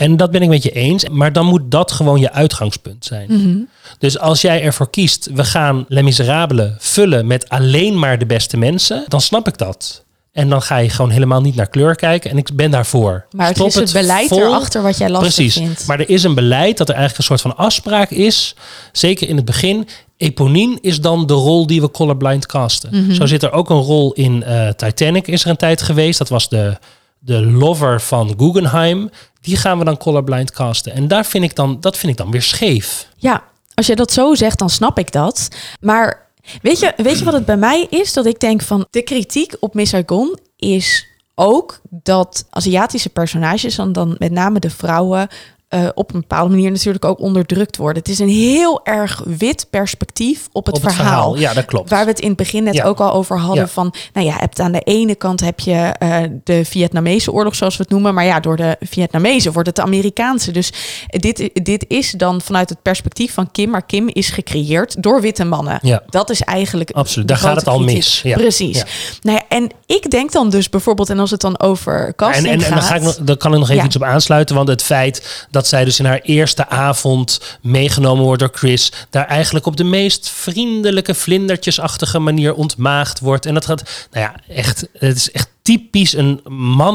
En dat ben ik met je eens. Maar dan moet dat gewoon je uitgangspunt zijn. Mhm. Dus als jij ervoor kiest, we gaan Les Miserables vullen met alleen maar de beste mensen, dan snap ik dat. En dan ga je gewoon helemaal niet naar kleur kijken. En ik ben daarvoor. Maar het Stop is het beleid vol. erachter wat jij lastig Precies. vindt. Maar er is een beleid dat er eigenlijk een soort van afspraak is. Zeker in het begin. Eponine is dan de rol die we colorblind casten. Mhm. Zo zit er ook een rol in eh, Titanic is er een tijd geweest. Dat was de, de lover van Guggenheim. Die gaan we dan colorblind casten. En daar vind ik dan, dat vind ik dan weer scheef. Ja, Als je dat zo zegt, dan snap ik dat. Maar weet je, weet je wat het bij mij is? Dat ik denk van de kritiek op Miss Saigon is ook dat Aziatische personages, en dan met name de vrouwen, eh, op een bepaalde manier natuurlijk ook onderdrukt worden. Het is een heel erg wit perspectief op het, Op het verhaal. verhaal, ja, dat klopt. Waar we het in het begin net Ja. ook al over hadden Ja. van, nou ja, hebt aan de ene kant heb je eh, de Vietnamese oorlog zoals we het noemen, maar ja, door de Vietnamezen wordt het de Amerikaanse. Dus dit, dit is dan vanuit het perspectief van Kim, maar Kim is gecreëerd door witte mannen. Ja. Dat is eigenlijk Absoluut, daar gaat het al kritiek. mis. Ja. Precies. Nou ja, en ik denk dan dus bijvoorbeeld, en als het dan over En, casting en, en dan, gaat, ga ik nog, dan kan ik nog even iets op aansluiten. Want het feit dat zij dus in haar eerste avond meegenomen wordt door Chris. Daar eigenlijk op de meest vriendelijke, vlindertjesachtige manier ontmaagd wordt. En dat gaat, nou ja, echt, het is echt typisch een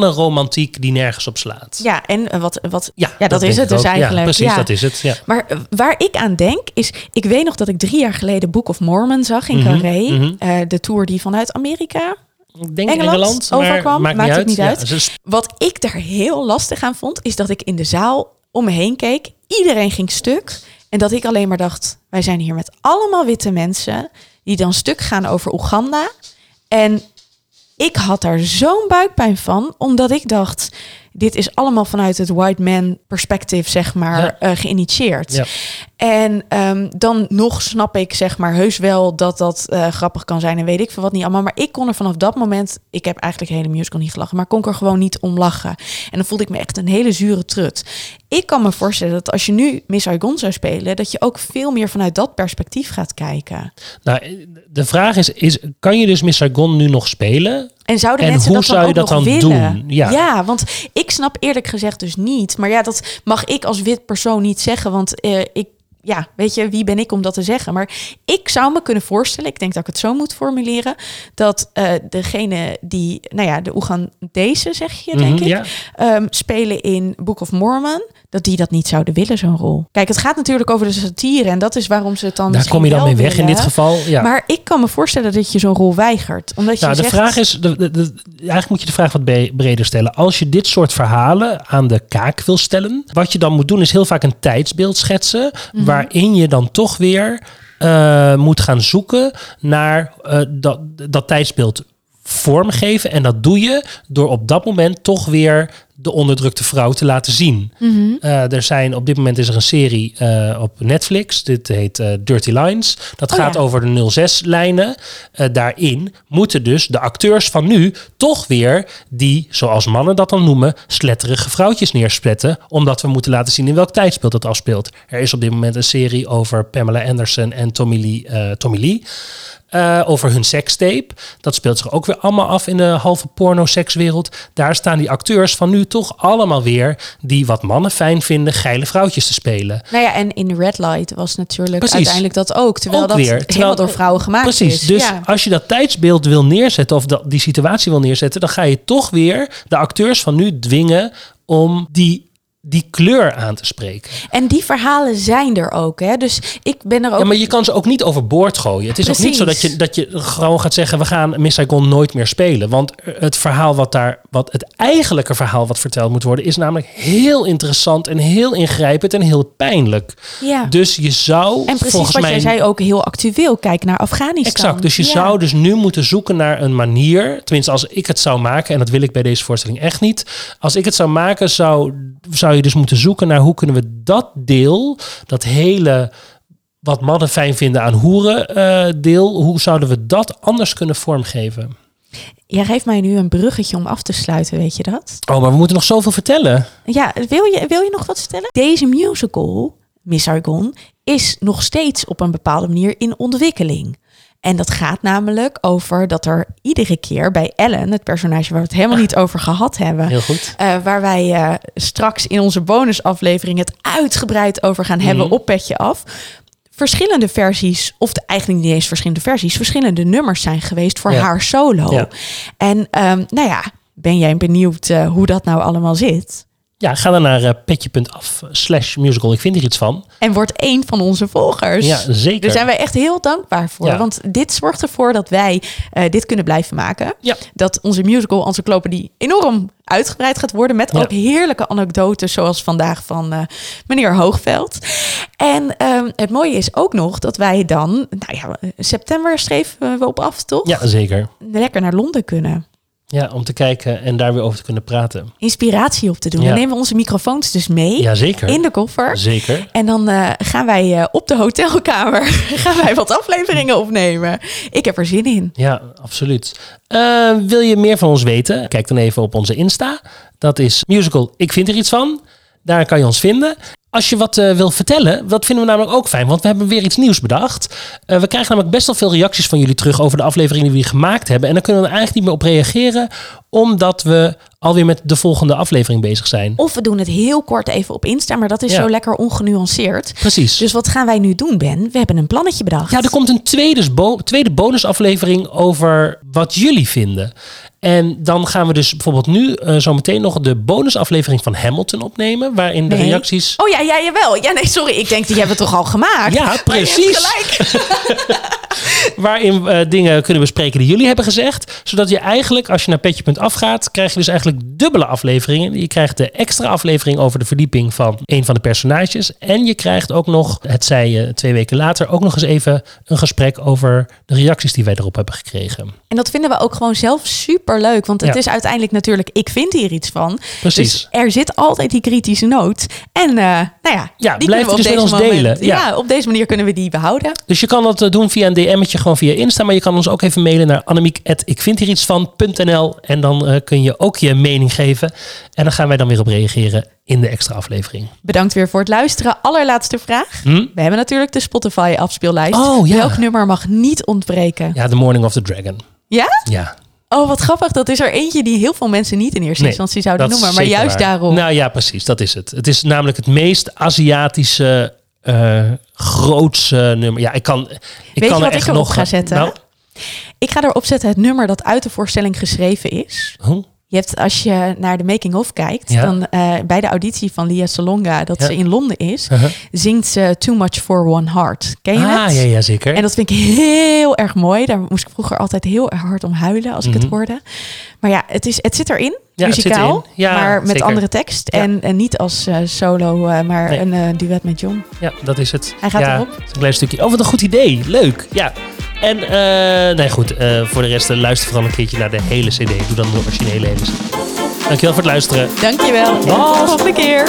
mannenromantiek die nergens op slaat. ja, en wat, wat Ja, ja, dat, is het dus ook. eigenlijk. Ja, precies, Ja. dat is het. Ja. Maar eh, waar ik aan denk is, ik weet nog dat ik drie jaar geleden Book of Mormon zag in Carré. mhm. Eh, de tour die vanuit Amerika Ik denk Engeland Engeland, maar overkwam, maakt, maakt niet het uit. niet uit. Ja, ze is- Wat ik daar heel lastig aan vond, is dat ik in de zaal om me heen keek. Iedereen ging stuk. En dat ik alleen maar dacht, wij zijn hier met allemaal witte mensen die dan stuk gaan over Oeganda. En ik had daar zo'n buikpijn van, omdat ik dacht, dit is allemaal vanuit het white man perspective, zeg maar, Ja. eh, geïnitieerd. Ja. En ehm, dan nog snap ik, zeg maar, heus wel dat dat eh, grappig kan zijn en weet ik veel wat niet allemaal. Maar ik kon er vanaf dat moment, ik heb eigenlijk de hele musical niet gelachen, maar kon ik er gewoon niet om lachen. En dan voelde ik me echt een hele zure trut. Ik kan me voorstellen dat als je nu Miss Saigon zou spelen, dat je ook veel meer vanuit dat perspectief gaat kijken. nou, de vraag is, is, kan je dus Miss Saigon nu nog spelen? En zouden En mensen hoe dat dan zou je ook dat nog dan willen? doen? Ja. want ik snap eerlijk gezegd dus niet. Maar ja, dat mag ik als wit persoon niet zeggen. Want eh, ik, ja, weet je, wie ben ik om dat te zeggen? Maar ik zou me kunnen voorstellen, ik denk dat ik het zo moet formuleren, dat eh degene die, nou ja, de Oegandese zeg je, denk Mhm, ik, ja. ehm, spelen in Book of Mormon, dat die dat niet zouden willen, zo'n rol. Kijk, het gaat natuurlijk over de satire en dat is waarom ze het dan Daar kom je dan mee weg in dit geval. Ja. Maar ik kan me voorstellen dat je zo'n rol weigert. Omdat je Nou, de zegt, vraag is, de, de, de- eigenlijk moet je de vraag wat breder stellen. Als je dit soort verhalen aan de kaak wil stellen, wat je dan moet doen is heel vaak een tijdsbeeld schetsen, Mhm. waarin je dan toch weer eh, moet gaan zoeken naar eh, dat, dat tijdsbeeld vormgeven. En dat doe je door op dat moment toch weer de onderdrukte vrouw te laten zien. Mhm. Eh, er zijn op dit moment is er een serie eh, op Netflix. Dit heet eh, Dirty Lines. Dat Oh gaat ja. over de 06-lijnen. daarin moeten dus de acteurs van nu toch weer die, zoals mannen dat dan noemen, sletterige vrouwtjes neerspetten. Omdat we moeten laten zien in welk tijdsbeeld dat afspeelt. Er is op dit moment een serie over Pamela Anderson en Tommy Lee. Tommy Lee. over hun sekstape. Dat speelt zich ook weer allemaal af in de halve porno-sekswereld. Daar staan die acteurs van nu toch allemaal weer... die wat mannen fijn vinden, geile vrouwtjes te spelen. Nou ja, en in Red Light was natuurlijk Precies. uiteindelijk dat ook. Terwijl Ook dat weer. helemaal Terwijl- door vrouwen gemaakt Precies, is. dus ja. als je dat tijdsbeeld wil neerzetten... of dat, die situatie wil neerzetten... dan ga je toch weer de acteurs van nu dwingen... om die, die kleur aan te spreken. En die verhalen zijn er ook. Hè? Dus ik ben er ook... Ja, maar je kan ze ook niet overboord gooien. Het is ook niet zo dat je, dat je gewoon gaat zeggen... we gaan Miss Saigon nooit meer spelen. Want het verhaal wat daar... Wat het eigenlijke verhaal wat verteld moet worden... is namelijk heel interessant en heel ingrijpend en heel pijnlijk. ja. Dus je zou en precies volgens wat mij... jij zei ook heel actueel. Kijk naar Afghanistan. Exact. Dus je Ja. zou dus nu moeten zoeken naar een manier. Tenminste, als ik het zou maken, en dat wil ik bij deze voorstelling echt niet. Als ik het zou maken, zou, zou je dus moeten zoeken naar hoe kunnen we dat deel, dat hele wat mannen fijn vinden aan hoeren eh, deel, hoe zouden we dat anders kunnen vormgeven? Jij geeft mij nu een bruggetje om af te sluiten, weet je dat? Oh, maar we moeten nog zoveel vertellen. Ja, wil je, wil je nog wat vertellen? Deze musical, Miss Saigon, is nog steeds op een bepaalde manier in ontwikkeling. En dat gaat namelijk over dat er iedere keer bij Ellen, het personage waar we het helemaal niet over gehad hebben, Heel goed. eh, waar wij eh, straks in onze bonusaflevering het uitgebreid over gaan hebben Mhm. op Petje Af. Verschillende versies, of de, eigenlijk niet eens verschillende versies, verschillende nummers zijn geweest voor Ja. haar solo. Ja. En ehm, nou ja, ben jij benieuwd eh, hoe dat nou allemaal zit? Ja, ga dan naar eh, petje.af slash musical. Ik vind hier iets van. En wordt één van onze volgers. Ja, zeker. Daar zijn wij echt heel dankbaar voor. Ja. Want dit zorgt ervoor dat wij eh, dit kunnen blijven maken. Ja. Dat onze musical encyclopedie enorm uitgebreid gaat worden. Met ook heerlijke anekdotes, zoals vandaag van eh, meneer Hoogveld. En ehm, het mooie is ook nog dat wij dan, nou ja, september schreven we op af, toch? Ja, zeker. Lekker naar Londen kunnen. Ja, om te kijken en daar weer over te kunnen praten. Inspiratie op te doen. Ja. Dan nemen we onze microfoons dus mee Ja, zeker. in de koffer. Zeker. En dan eh, gaan wij eh, op de hotelkamer gaan wij wat afleveringen opnemen. Ik heb er zin in. Ja, absoluut. Eh, wil je meer van ons weten? Kijk dan even op onze Insta. Dat is musical Ik vind er iets van. Daar kan je ons vinden. Als je wat eh, wil vertellen, dat vinden we namelijk ook fijn, want we hebben weer iets nieuws bedacht. Eh, we krijgen namelijk best wel veel reacties van jullie terug over de afleveringen die we gemaakt hebben. En daar kunnen we er eigenlijk niet meer op reageren, omdat we alweer met de volgende aflevering bezig zijn. Of we doen het heel kort even op Insta, maar dat is Ja. zo lekker ongenuanceerd. Precies. Dus wat gaan wij nu doen, Ben? We hebben een plannetje bedacht. Ja, er komt een tweede, bo- tweede bonusaflevering over wat jullie vinden. En dan gaan we dus bijvoorbeeld nu eh, zo meteen nog de bonusaflevering van Hamilton opnemen. Waarin de reacties. Oh ja, ja, jawel. Ja, nee, sorry. Ik denk, die hebben we toch al gemaakt? Ja, hebt precies. gelijk. Waarin we dingen kunnen bespreken die jullie hebben gezegd. Zodat je eigenlijk, als je naar petje.af gaat, krijg je dus eigenlijk dubbele afleveringen. Je krijgt de extra aflevering over de verdieping van een van de personages. En je krijgt ook nog, het zei je twee weken later, ook nog eens even een gesprek over de reacties die wij erop hebben gekregen. En dat vinden we ook gewoon zelf super leuk. Want het Ja. is uiteindelijk natuurlijk, ik vind hier iets van. Precies. Dus er zit altijd die kritische noot. En eh, nou ja, Ja, die blijf kunnen we op dus met deze ons delen. Ja. Ja. op deze manier kunnen we die behouden. Dus je kan dat eh, doen via een DM'tje, gewoon via Insta. Maar je kan ons ook even mailen naar annemiek.ikvindhierietsvan.nl En dan eh, kun je ook je mening geven. En dan gaan wij dan weer op reageren in de extra aflevering. Bedankt weer voor het luisteren. Allerlaatste vraag. Hm? We hebben natuurlijk de Spotify afspeellijst. Oh, ja. Welk nummer mag niet ontbreken? Ja, The Morning of the Dragon. Ja? Ja, Oh, wat grappig. Dat is er eentje die heel veel mensen niet in eerste Nee, instantie zouden noemen. Maar juist waar. daarom. Nou ja, precies. Dat is het. Het is namelijk het meest Aziatische, eh grootste nummer. Ja, ik kan, ik Weet je kan wat er echt nog ga zetten? Nou, Ik ga erop zetten het nummer dat uit de voorstelling geschreven is. hoe? Je hebt, als je naar de making-of kijkt, Ja. dan eh, bij de auditie van Lia Salonga, dat Ja. ze in Londen is, Uh-huh. zingt ze Too Much for One Heart. Ken je Ah, het? ja, ja, zeker. En dat vind ik heel erg mooi. Daar moest ik vroeger altijd heel erg hard om huilen als ik het Mhm. hoorde. Maar ja, het, is, het zit erin, Ja, muzikaal. Ja, maar met zeker. andere tekst. Ja. En, en niet als eh, solo, eh, maar Nee. een duet met John. Ja, dat is het. Hij gaat erop. Een klein stukje. Oh, wat een goed idee. Leuk. Ja. En uh, nee, goed, eh, voor de rest eh, luister vooral een keertje naar de hele CD. Doe dan de originele hele Dankjewel voor het luisteren. Dankjewel. Tot de volgende keer.